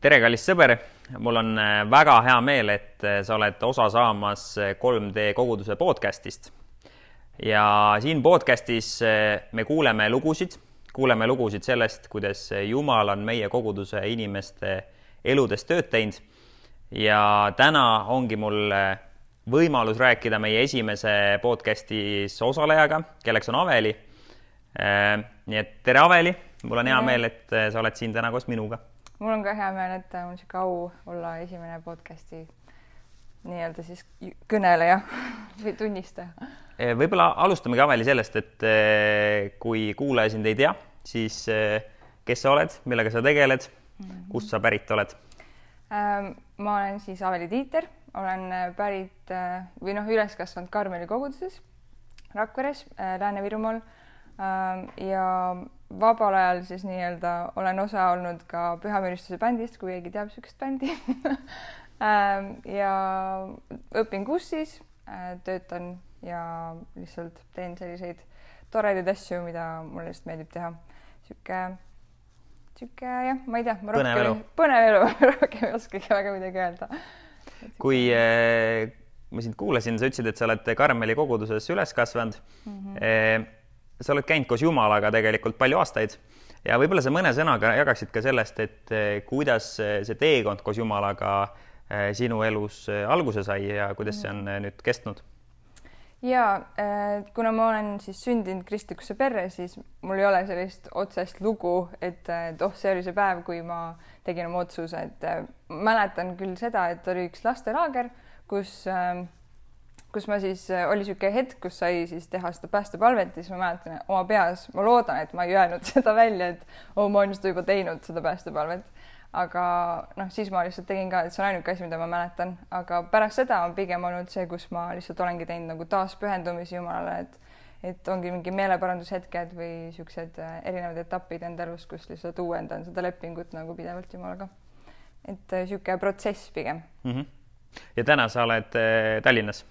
tere, kallis sõber, mul on äh, väga hea meel, et äh, sa oled osa saamas 3D äh, koguduse podcastist. ja siin podcastis me kuuleme lugusid, kuuleme lugusid sellest, kuidas Jumal on meie koguduse inimeste eludes tööd teinud. ja täna ongi mul võimalus rääkida meie esimese podcastis osalejaga, kelleks on Aveli. nii et tere, Aveli, mul on hea meel, et sa oled siin täna koos minuga mul on ka hea meel, et mul sihuke au olla esimene podcast'i nii-öelda siis kõneleja või tunnistaja. E, võib-olla alustamegi Aveli sellest, et e, kui kuulaja sind ei tea, siis e, kes sa oled, millega sa tegeled mm, -hmm. kust sa pärit oled? Ähm, ma olen siis Aveli Tiiter, olen pärit või noh, üles kasvanud Karmeli koguduses Rakveres, Lääne-Virumaal ähm, ja vabal ajal siis nii-öelda olen osa olnud ka Pühamüristuse bändist, kui keegi teab niisugust bändi ähm, ja õpin KUS-is, äh, töötan ja lihtsalt teen selliseid toredaid asju, mida mulle lihtsalt meeldib teha. niisugune, niisugune jah, ma ei tea, ma elu, põnev elu rohkem ei oskagi väga midagi öelda. kui äh, ma sind kuulasin, sa ütlesid, et sa oled Karmeli koguduses üles kasvanud mm. -hmm sa oled käinud koos Jumalaga tegelikult palju aastaid ja võib-olla sa mõne sõnaga jagaksid ka sellest, et eh, kuidas see teekond koos Jumalaga eh, sinu elus eh, alguse sai ja kuidas see on nüüd kestnud? ja kuna ma olen siis sündinud kristlikusse perre, siis mul ei ole sellist otsest lugu, et, et oh, see oli see päev, kui ma tegin oma otsuse, et mäletan küll seda, et oli üks lastelaager, kus äh, kus ma siis, äh, oli niisugune hetk, kus sai siis teha seda päästepalvet ja siis ma mäletan oma peas, ma loodan, et ma ei öelnud seda välja, et oo oh,, ma olen seda juba teinud, seda päästepalvet. aga noh, siis ma lihtsalt tegin ka, et see on ainuke asi, mida ma mäletan, aga pärast seda on pigem olnud see, kus ma lihtsalt olengi teinud nagu taaspühendumisi Jumalale, et et ongi mingi meeleparandushetked või niisugused äh, erinevad etapid enda elus, kus lihtsalt uuendan seda lepingut nagu pidevalt Jumalaga. et niisugune äh, protsess pigem mm. -hmm. ja täna sa oled Tallinnas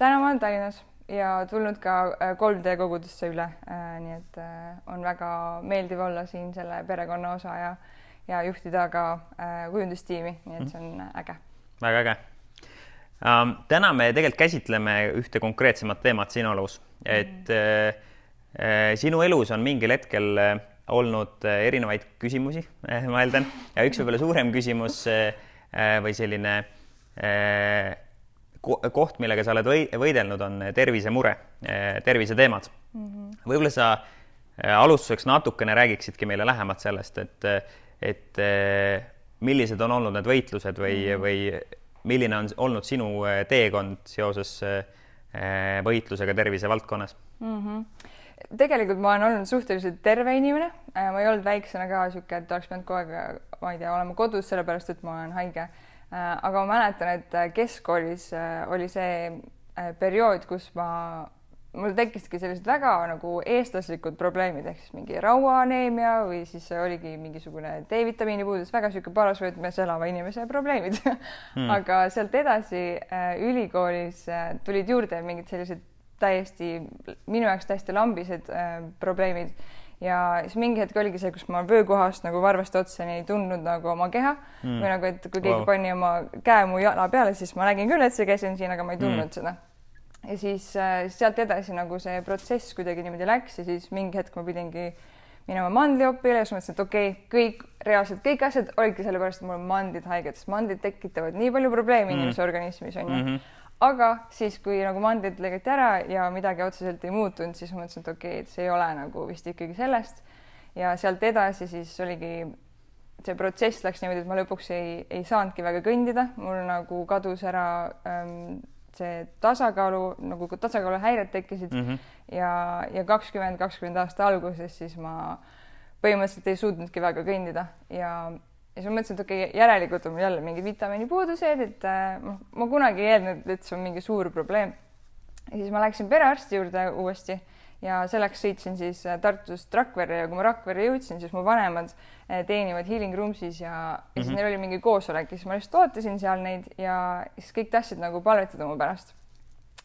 täna ma olen Tallinnas ja tulnud ka 3D äh, kogudusse üle, äh, nii et äh, on väga meeldiv olla siin selle perekonna osa ja ja juhtida ka kujundustiimi, nii et see on mhm. äge. väga äge um,. täna me tegelikult käsitleme ühte konkreetsemat teemat sinu elus, et mm. äh, sinu elus on mingil hetkel olnud erinevaid küsimusi, ma eeldan, ja üks võib-olla suurem küsimus äh, või selline äh, koht, millega sa oled võidelnud, on tervisemure, terviseteemad. Mm -hmm.. võib-olla sa äh, alustuseks natukene räägiksidki meile lähemalt sellest, et, et äh, millised on olnud need võitlused või mm, -hmm. või milline on olnud sinu äh, teekond seoses võitlusega tervise valdkonnas? Mm? -hmm tegelikult ma olen olnud suhteliselt terve inimene, ma ei olnud väiksena ka niisugune, et oleks pidanud kogu aeg, ma ei tea, olema kodus, sellepärast et ma olen haige. Äh, aga ma mäletan, et äh, keskkoolis äh, oli see periood, kus ma, mul tekkisidki sellised väga nagu eestlaslikud probleemid ehk siis mingi rauaaneemia või siis oligi mingisugune D-vitamiini puudus, väga niisugune parasvöötmes elava inimese probleemid mm. aga sealt edasi ülikoolis tulid juurde mingid sellised täiesti minu jaoks täiesti lambised probleemid ja siis mingi hetk oligi see, kus ma vöökohast nagu varvast otsani ei tundnud nagu oma keha mm. või nagu, et kui keegi wow. pani oma käe mu jala peale, siis ma nägin küll, et see käsi on siin, aga ma ei tundnud mm. seda. ja siis äh, sealt edasi nagu see protsess kuidagi niimoodi läks ja siis mingi hetk ma pidingi minema mandliopile ja siis mõtlesin, et okei okay,, kõik reaalselt kõik asjad olidki sellepärast, et mul on mandlid haiged, sest mandlid tekitavad nii palju probleeme mm. inimese organismis onju mm. -hmm aga siis, kui nagu mandlid lõigati ära ja midagi otseselt ei muutunud, siis ma mõtlesin, et okei okay,, et see ei ole nagu vist ikkagi sellest. ja sealt edasi siis oligi, see protsess läks niimoodi, et ma lõpuks ei, ei saanudki väga kõndida, mul nagu kadus ära ähm, see tasakaalu, nagu tasakaaluhäired tekkisid mm -hmm. ja, ja kakskümmend, kakskümmend aasta alguses siis ma põhimõtteliselt ei suutnudki väga kõndida ja ja siis ma mõtlesin, et okei okay,, järelikult on mul jälle mingid vitamiinipuudused, et noh, ma kunagi ei eeldanud, et see on mingi suur probleem. ja siis ma läksin perearsti juurde uuesti ja selleks sõitsin siis äh, Tartust Rakverre ja kui ma Rakverre jõudsin, siis mu vanemad äh, teenivad Healing Roomsis ja, ja siis mm -hmm. neil oli mingi koosolek ja siis ma lihtsalt ootasin seal neid ja siis kõik tahtsid nagu palvetada mu pärast.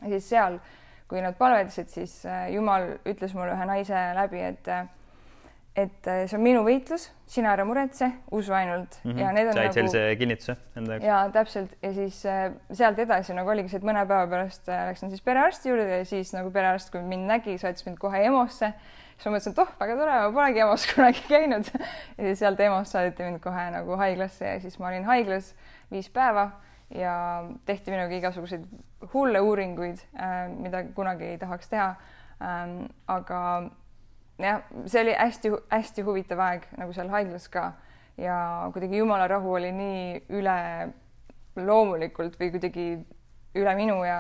ja siis seal, kui nad palvetasid, siis Jumal ütles mulle ühe naise läbi, et et äh, see on minu võitlus, sina ära muretse, usu ainult mm. -hmm. ja need on said nagu sellise kinnituse enda jaoks? ja täpselt ja siis äh, sealt edasi nagu oligi see, et mõne päeva pärast äh, läksin siis perearsti juurde ja siis nagu perearst, kui mind nägi, saatis mind kohe EMO-sse. siis ma mõtlesin, et oh, väga tore, ma polegi EMO-s kunagi käinud ja siis sealt EMO-st saadeti mind kohe nagu haiglasse ja siis ma olin haiglas viis päeva ja tehti minuga igasuguseid hulle uuringuid, mida kunagi ei tahaks teha. Ähm, aga jah, see oli hästi-hästi huvitav aeg nagu seal haiglas ka ja kuidagi jumala rahu oli nii üle loomulikult või kuidagi üle minu ja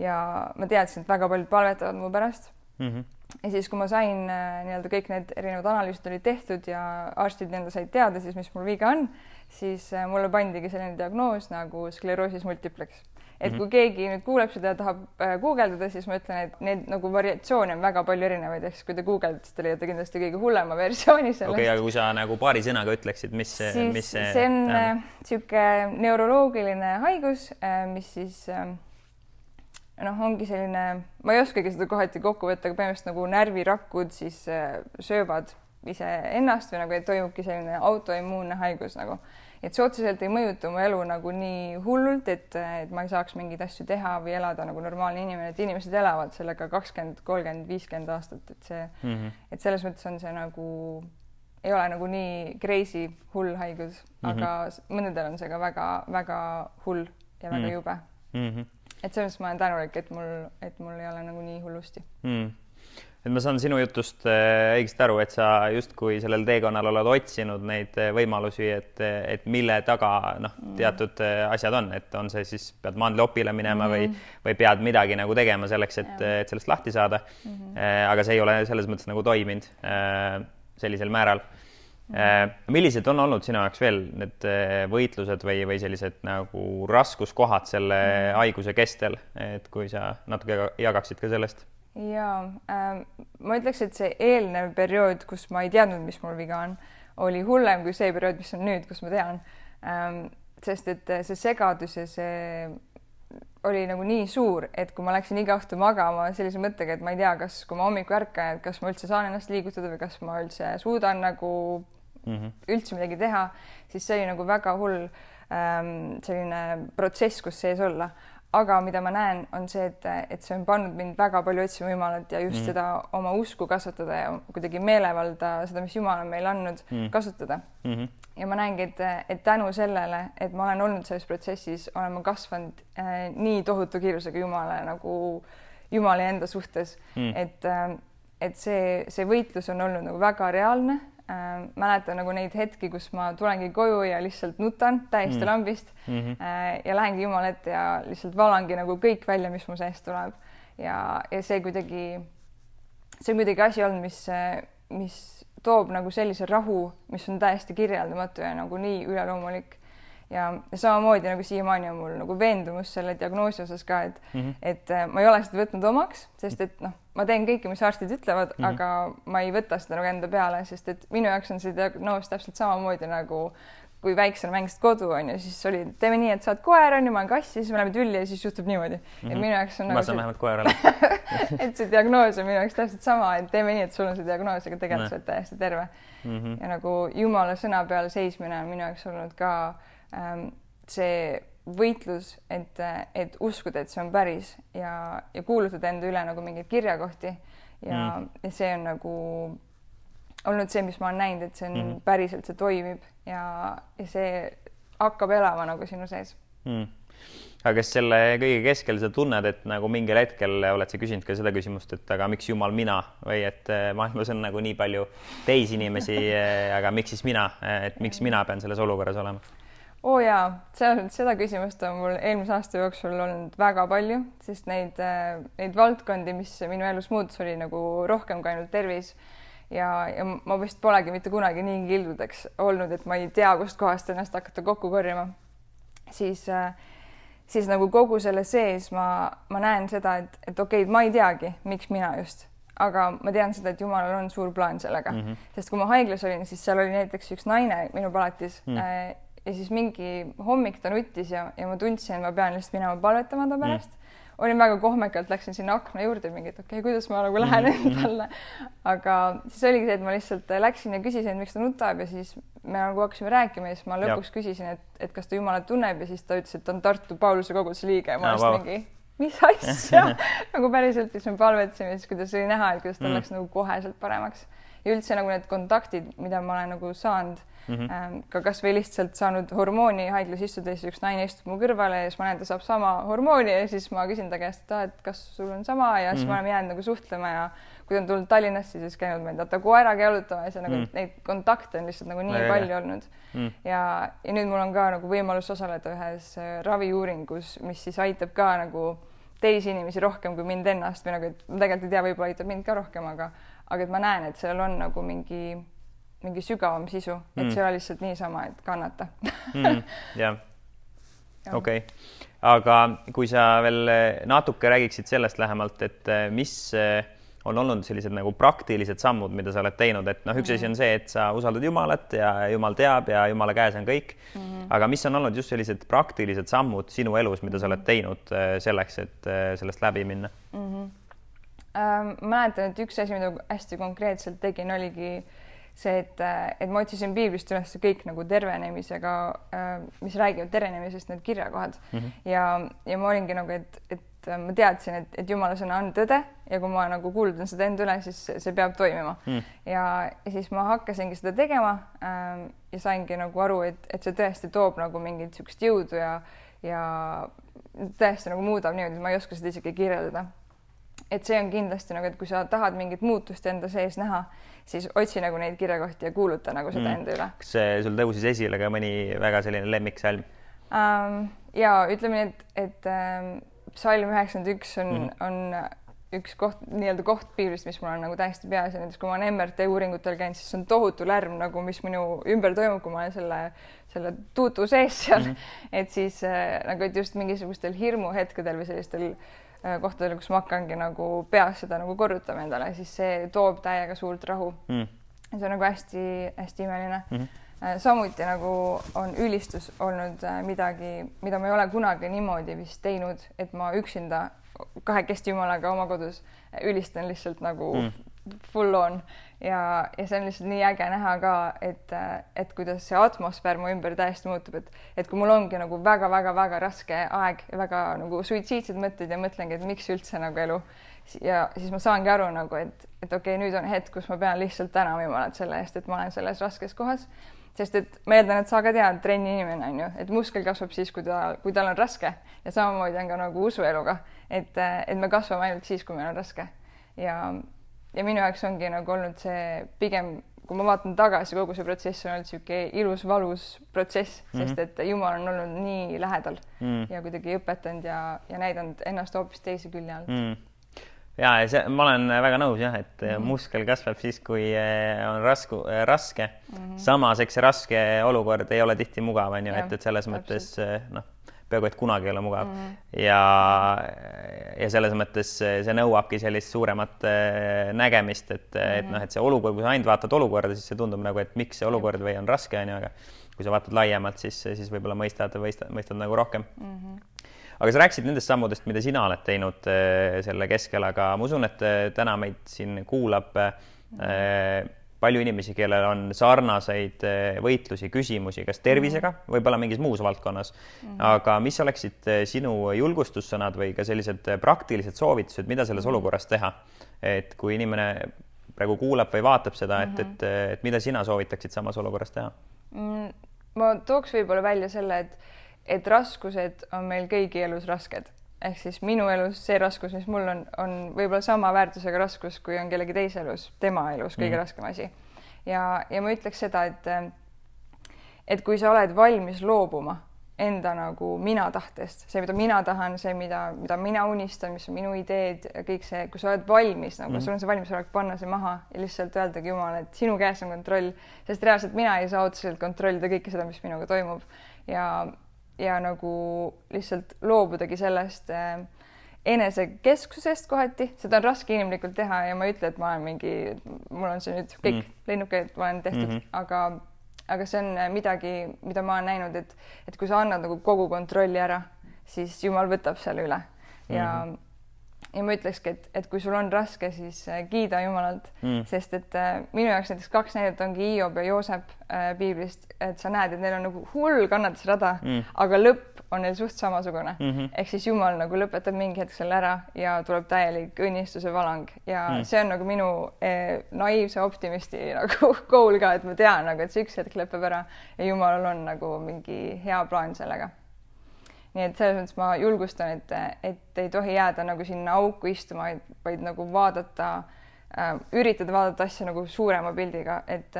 ja ma teadsin, et väga paljud palvetavad mu pärast mm. -hmm. ja siis, kui ma sain äh, nii-öelda kõik need erinevad analüüsid olid tehtud ja arstid nii-öelda said teada siis, mis mul viga on, siis äh, mulle pandigi selline diagnoos nagu skleroosis multiplex et kui keegi nüüd kuuleb seda ja tahab äh, guugeldada, siis ma ütlen, et neid nagu variatsioone on väga palju erinevaid, ehk siis kui te guugeldate, siis te leiate kindlasti kõige hullema versiooni sellest. okei okay,, aga kui sa nagu paari sõnaga ütleksid, mis, mis see see on niisugune äh, neuroloogiline haigus, äh, mis siis äh, noh, ongi selline, ma ei oskagi seda kohati kokku võtta, aga põhimõtteliselt nagu närvirakud siis söövad iseennast või nagu, toimubki selline autoimmuunne haigus nagu et see otseselt ei mõjuta mu elu nagu nii hullult, et, et ma ei saaks mingeid asju teha või elada nagu normaalne inimene, et inimesed elavad sellega kakskümmend, kolmkümmend, viiskümmend aastat, et see mm, -hmm. et selles mõttes on see nagu ei ole nagu nii crazy hull haigus mm, -hmm. aga mõndadel on see ka väga-väga hull ja väga mm -hmm. jube mm. -hmm. et selles mõttes ma olen tänulik, et mul, et mul ei ole nagu nii hullusti mm. -hmm et ma saan sinu jutust äh, õigesti aru, et sa justkui sellel teekonnal oled otsinud neid äh, võimalusi, et, et mille taga noh, mm. teatud äh, asjad on, et on see siis pead mandliopile minema mm -hmm. või, või pead midagi nagu tegema selleks, et, et sellest lahti saada mm. -hmm. aga see ei ole selles mõttes nagu toiminud sellisel määral mm. -hmm. millised on olnud sinu jaoks veel need võitlused või, või sellised nagu raskuskohad selle mm haiguse kestel, et kui sa natuke jagaksid ka sellest ja äh, ma ütleks, et see eelnev periood, kus ma ei teadnud, mis mul viga on, oli hullem kui see periood, mis on nüüd, kus ma tean ähm,. sest et see segadus ja see oli nagu nii suur, et kui ma läksin iga õhtu magama sellise mõttega, et ma ei tea, kas, kui ma hommikul ärkan, et kas ma üldse saan ennast liigutada või kas ma üldse suudan nagu mm -hmm. üldse midagi teha, siis see oli nagu väga hull ähm, selline protsess, kus sees olla aga mida ma näen, on see, et, et see on pannud mind väga palju otsima Jumalat ja just mm. seda oma usku kasvatada ja kuidagi meelevalda, seda, mis Jumal on meile andnud mm., kasutada mm. -hmm. ja ma näengi, et, et tänu sellele, et ma olen olnud selles protsessis, olen ma kasvanud äh, nii tohutu kiirusega Jumala nagu Jumala enda suhtes mm., et äh, et see, see võitlus on olnud nagu väga reaalne äh, mäletan nagu neid hetki, kus ma tulengi koju ja lihtsalt nutan täiesti mm. lambist mm -hmm. äh, ja lähengi Jumala ette ja lihtsalt valangi nagu kõik välja, mis mu seest tuleb ja, ja see kuidagi, see on kuidagi asi olnud, mis, mis toob nagu sellise rahu, mis on täiesti kirjeldamatu ja nagu nii üleloomulik ja, samamoodi nagu siiamaani on mul nagu veendumus selle diagnoosi osas ka, et mm, -hmm. et äh, ma ei ole seda võtnud omaks, sest et noh, ma teen kõike, mis arstid ütlevad mm, -hmm. aga ma ei võta seda nagu enda peale, sest et minu jaoks on see diagnoos täpselt samamoodi nagu kui väiksena mängisid kodu onju, siis oli, teeme nii, et saad koer onju, ma olen kass ja siis me läheme tülli ja siis juhtub niimoodi mm. -hmm. et mhm. minu jaoks on ma nagu saan vähemalt koerale et see diagnoos on minu jaoks täpselt sama, et teeme nii, et sul on see diagnoos, aga tegelikult sa oled täiesti terve mm. -hmm. ja nagu jumala sõna peal seismine on minu jaoks olnud ka ähm, see võitlus, et, et uskuda, et see on päris ja, ja kuulutada enda üle nagu mingeid kirjakohti ja mm., ja see on nagu olnud see, mis ma olen näinud, et see on mm. päriselt, see toimib ja, ja see hakkab elama nagu sinu sees mm. aga kas selle kõige keskel sa tunned, et nagu mingil hetkel oled sa küsinud ka seda küsimust, et aga miks jumal mina või et eh, maailmas on nagu nii palju teisi inimesi eh, aga miks siis mina, et miks mina pean selles olukorras olema? Oo oh jaa, mõttes seda küsimust on mul eelmise aasta jooksul olnud väga palju, sest neid, äh, neid valdkondi, mis minu elus muutus, oli nagu rohkem kui ainult tervis. ja, ja ma vist polegi mitte kunagi nii kildudeks olnud, et ma ei tea, kustkohast ennast hakata kokku korjama. siis, äh, siis nagu kogu selle sees ma, ma näen seda, et, et okei okay,, ma ei teagi, miks mina just aga ma tean seda, et Jumalal on suur plaan sellega mm, -hmm. sest kui ma haiglas olin, siis seal oli näiteks üks naine minu palatis mm. -hmm ja siis mingi hommik ta nuttis ja, ja ma tundsin, et ma pean lihtsalt minema palvetama ta pärast mm.. olin väga kohmekalt, läksin sinna akna juurde mingi, et okei okay,, kuidas ma nagu lähen mm talle. aga siis oligi see, et ma lihtsalt läksin ja küsisin, miks ta nutab ja siis me nagu hakkasime rääkima ja siis ma lõpuks ja. küsisin, et, et kas ta Jumalat tunneb ja siis ta ütles, et ta on Tartu Pauluse koguduse liige ja ma olin wow. mingi mis asja nagu päriselt, siis me palvetasime, siis kuidas oli näha, et kuidas tal mm. läks nagu koheselt paremaks ja üldse nagu need kontaktid, mida ma olen nagu saanud mm, -hmm. ka kasvõi lihtsalt saanud hormooni haiglas istuda, siis üks naine istub mu kõrvale ja siis ma näen, ta saab sama hormooni ja siis ma küsin ta käest, et aa, et kas sul on sama ja siis mm -hmm. me oleme jäänud nagu suhtlema ja kui ta on tulnud Tallinnasse, siis käinud meil tata koeraga jalutamas ja nagu mm. neid kontakte on lihtsalt nagu nii Väga palju olnud mm.. ja, ja nüüd mul on ka nagu võimalus osaleda ühes äh, raviuuringus, mis siis aitab ka nagu teisi inimesi rohkem kui mind ennast või nagu, et ma tegelikult ei tea, võib-olla aitab mind ka rohkem, aga aga et ma näen, et sellel on nagu mingi, mingi sügavam sisu mm., et see ei ole lihtsalt niisama, et kannata mm,. jah, okei aga kui sa veel natuke räägiksid sellest lähemalt, et eh, mis eh, on olnud sellised nagu praktilised sammud, mida sa oled teinud, et noh, üks asi on see, et sa usaldad Jumalat ja Jumal teab ja Jumala käes on kõik mm. -hmm. aga mis on olnud just sellised praktilised sammud sinu elus, mida sa oled teinud eh, selleks, et sellest läbi minna mm? -hmm ähm,. mäletan, et üks asi, mida hästi konkreetselt tegin, oligi see, et, et ma otsisin piiblist üles kõik nagu tervenemisega äh,, mis räägivad tervenemisest, need kirjakohad mm. -hmm. ja, ja ma olingi nagu, et, et äh, ma teadsin, et, et jumala sõna on tõde ja kui ma nagu kuulutan seda enda üle, siis see peab toimima mm.. ja, siis ma hakkasingi seda tegema ähm, ja saingi nagu aru, et, et see tõesti toob nagu mingit niisugust jõudu ja, ja tõesti nagu muudab niimoodi, ma ei oska seda isegi kirjeldada et see on kindlasti nagu, et kui sa tahad mingit muutust enda sees näha, siis otsi nagu neid kirjakohti ja kuuluta nagu seda mm. enda üle. kas sul tõusis esile ka mõni väga selline lemmiksalm um,? ja ütleme nii, et, et um, psalm üheksakümmend üks on mm, -hmm. on üks koht, nii-öelda koht piiblist, mis mul on nagu täiesti peas ja näiteks kui ma olen MRT uuringutel käinud, siis on tohutu lärm nagu, mis minu ümber toimub, kui ma olen selle, selle tuutu sees seal mm. -hmm. et siis äh, nagu, et just mingisugustel hirmuhetkedel või sellistel äh, Äh, kohtadel, kus ma hakkangi nagu peas seda nagu korrutama endale, siis see toob täiega suurt rahu mm.. see on nagu hästi-hästi imeline mm. -hmm. samuti nagu on ülistus olnud äh, midagi, mida ma ei ole kunagi niimoodi vist teinud, et ma üksinda kahekesti Jumalaga oma kodus ülistan lihtsalt nagu mm. Full on. Ja, ja see on lihtsalt nii äge näha ka, et, et kuidas see atmosfäär mu ümber täiesti muutub, et, et kui mul ongi nagu väga-väga-väga raske aeg väga nagu suitsiidsed mõtted ja mõtlengi, et miks üldse nagu elu. Ja siis ma saangi aru nagu, et, et okei okay,, nüüd on hetk, kus ma pean lihtsalt tänama Jumalat selle eest, et ma olen selles raskes kohas. Sest et ma eeldan, et sa ka tead, trenni inimene on ju, et muskel kasvab siis, kui ta, kui tal on raske. Ja samamoodi on ka nagu usueluga, et, et me kasvame ainult siis, kui meil on raske. Ja ja minu jaoks ongi nagu olnud see pigem, kui ma vaatan tagasi, kogu see protsess on olnud niisugune ilus, valus protsess mm, -hmm. sest et Jumal on olnud nii lähedal mm -hmm. ja kuidagi õpetanud ja, ja näidanud ennast hoopis teise külje alt mm. -hmm ja, ja see, ma olen väga nõus jah, et mm -hmm. muskel kasvab siis, kui eh, on rasku, eh, raske mm. -hmm. samas, eks see raske olukord ei ole tihti mugav, on ju, et, et selles täpselt. mõttes noh peaaegu et kunagi ei ole mugav mm. -hmm. ja, ja selles mõttes see nõuabki sellist suuremat äh, nägemist, et mm, -hmm. et noh, et see olukord, kui sa ainult vaatad olukorda, siis see tundub nagu, et miks see olukord või on raske, on ju, aga kui sa vaatad laiemalt, siis, siis võib-olla mõistad, mõistad, mõistad nagu rohkem mm. -hmm. aga sa rääkisid nendest sammudest, mida sina oled teinud äh, selle keskel, aga ma usun, et täna meid siin kuulab mm -hmm palju inimesi, kellel on sarnaseid eh, võitlusi, küsimusi, kas tervisega, mhm. võib-olla mingis muus valdkonnas mm. -hmm. aga mis oleksid eh, sinu julgustussõnad või ka sellised eh, praktilised soovitused, mida selles mhm. olukorras teha? et kui inimene praegu kuulab või vaatab seda, et mm, -hmm. et, et, et mida sina soovitaksid samas olukorras teha mm,? ma tooks võib-olla välja selle, et, et raskused on meil kõigi elus rasked ehk siis minu elus see raskus, mis mul on, on võib-olla sama väärtusega raskus, kui on kellegi teise elus, tema elus kõige mm. raskem asi. ja, ja ma ütleks seda, et et kui sa oled valmis loobuma enda nagu mina tahtest, see, mida mina tahan, see, mida, mida mina unistan, mis on minu ideed kõik see, kui sa oled valmis nagu mm. sul on see valmisolek panna see maha ja lihtsalt öeldagi Jumal, et sinu käes on kontroll, sest reaalselt mina ei saa otseselt kontrollida kõike seda, mis minuga toimub ja ja nagu lihtsalt loobudagi sellest äh, enesekesksusest kohati, seda on raske inimlikult teha ja ma ei ütle, et ma olen mingi, mul on see nüüd kõik mm. lennukid, ma olen tehtud mm, -hmm. aga, aga see on äh, midagi, mida ma olen näinud, et, et kui sa annad nagu kogu kontrolli ära, siis Jumal võtab selle üle ja mm, -hmm. Ja ma ütlekski, et, et kui sul on raske, siis äh, kiida Jumalat mm, sest et äh, minu jaoks näiteks kaks näidet ongi Hiob ja Joosep äh, piiblist, et sa näed, et neil on nagu hull kannatusrada mm, aga lõpp on neil suht samasugune mm. -hmm. ehk siis Jumal nagu lõpetab mingi hetk selle ära ja tuleb täielik õnnistuse valang ja mm. see on nagu minu eh, naiivse optimisti nagu goal ka, et ma tean nagu, et see üks hetk lõpeb ära ja Jumalal on nagu mingi hea plaan sellega. Nii et selles mõttes ma julgustan, et, et ei tohi jääda nagu sinna auku istuma, vaid nagu vaadata äh,, üritada vaadata asja nagu suurema pildiga, et,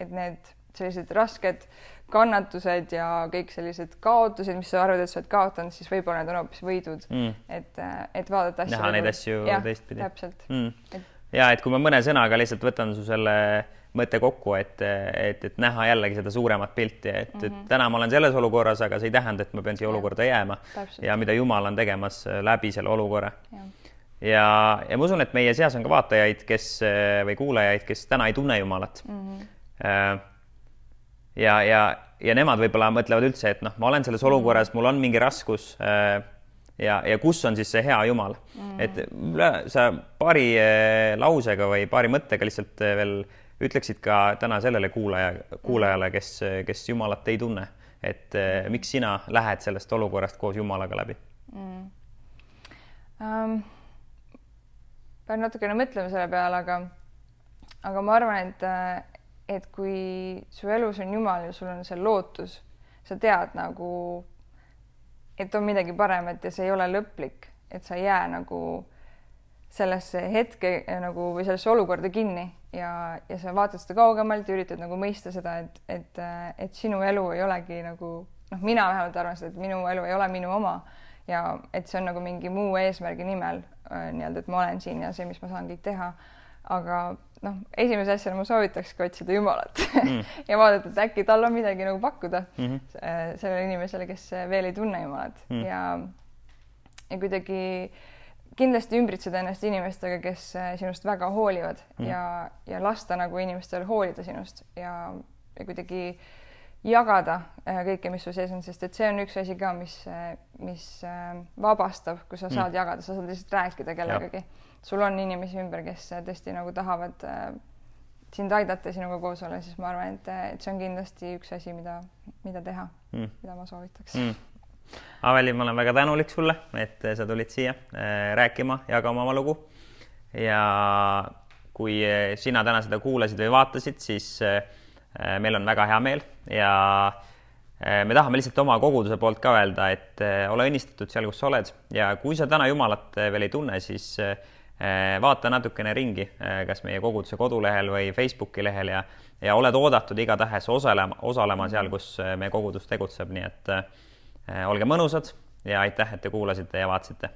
et need sellised rasked kannatused ja kõik sellised kaotused, mis sa arvad, et sa oled kaotanud, siis võib-olla need on hoopis võidud mm.. et, et vaadata asju. näha neid nagu- asju teistpidi. täpselt mm.. Ja et kui ma mõne sõnaga lihtsalt võtan su selle mõtte kokku, et, et, et näha jällegi seda suuremat pilti, et mm, -hmm. et mhm. täna ma olen selles olukorras, aga see ei tähenda, et ma pean siia olukorda jääma Täpselt. ja mida Jumal on tegemas läbi selle olukorra. ja, ja, ja ma usun, et meie seas on ka vaatajaid, kes või kuulajaid, kes täna ei tunne Jumalat mm. -hmm ja, ja, ja nemad võib-olla mõtlevad üldse, et noh, ma olen selles olukorras, mul on mingi raskus äh, ja, ja kus on siis see hea Jumal mm., et sa paari äh, lausega või paari mõttega lihtsalt äh, veel ütleksid ka täna sellele kuulaja, kuulajale, kes, kes Jumalat ei tunne, et miks sina lähed sellest olukorrast koos Jumalaga läbi mm.? Um, pean natukene mõtlema selle peale, aga, aga ma arvan, et et kui su elus on Jumal ja sul on see lootus, sa tead nagu, et on midagi paremat ja see ei ole lõplik, et sa ei jää nagu sellesse hetke nagu või sellesse olukorda kinni ja, ja sa vaatad seda kaugemalt ja üritad nagu mõista seda, et, et, et sinu elu ei olegi nagu noh, mina vähemalt arvan seda, et minu elu ei ole minu oma ja et see on nagu mingi muu eesmärgi nimel äh, nii-öelda, et ma olen siin ja see, mis ma saan kõik teha. aga noh, esimese asjana ma soovitakski otsida Jumalat mm. ja vaadata, et äkki tal on midagi nagu pakkuda mm -hmm. sellele inimesele, kes veel ei tunne Jumalat mm. ja ja kuidagi kindlasti ümbritseda ennast inimestega, kes äh, sinust väga hoolivad mm. ja, ja lasta nagu inimestel hoolida sinust ja, ja kuidagi jagada äh, kõike, mis sul sees on, sest et see on üks asi ka, mis, mis vabastab, kui sa saad mm. jagada, sa saad lihtsalt rääkida kellegagi sul on inimesi ümber, kes tõesti nagu tahavad äh, sind aidata, sinuga koos olla, siis ma arvan, et, et see on kindlasti üks asi, mida, mida teha mm., mida ma soovitaks mm.. Aveli, ma olen väga tänulik sulle, et sa tulid siia äh, rääkima, jagama oma lugu. ja kui äh, sina täna seda kuulasid või vaatasid, siis äh, meil on väga hea meel ja me tahame lihtsalt oma koguduse poolt ka öelda, et ole õnnistatud seal, kus sa oled ja kui sa täna Jumalat veel ei tunne, siis vaata natukene ringi, kas meie koguduse kodulehel või Facebooki lehel ja, ja oled oodatud igatahes osalema, osalema seal, kus meie kogudus tegutseb, nii et olge mõnusad ja aitäh, et te kuulasite ja vaatasite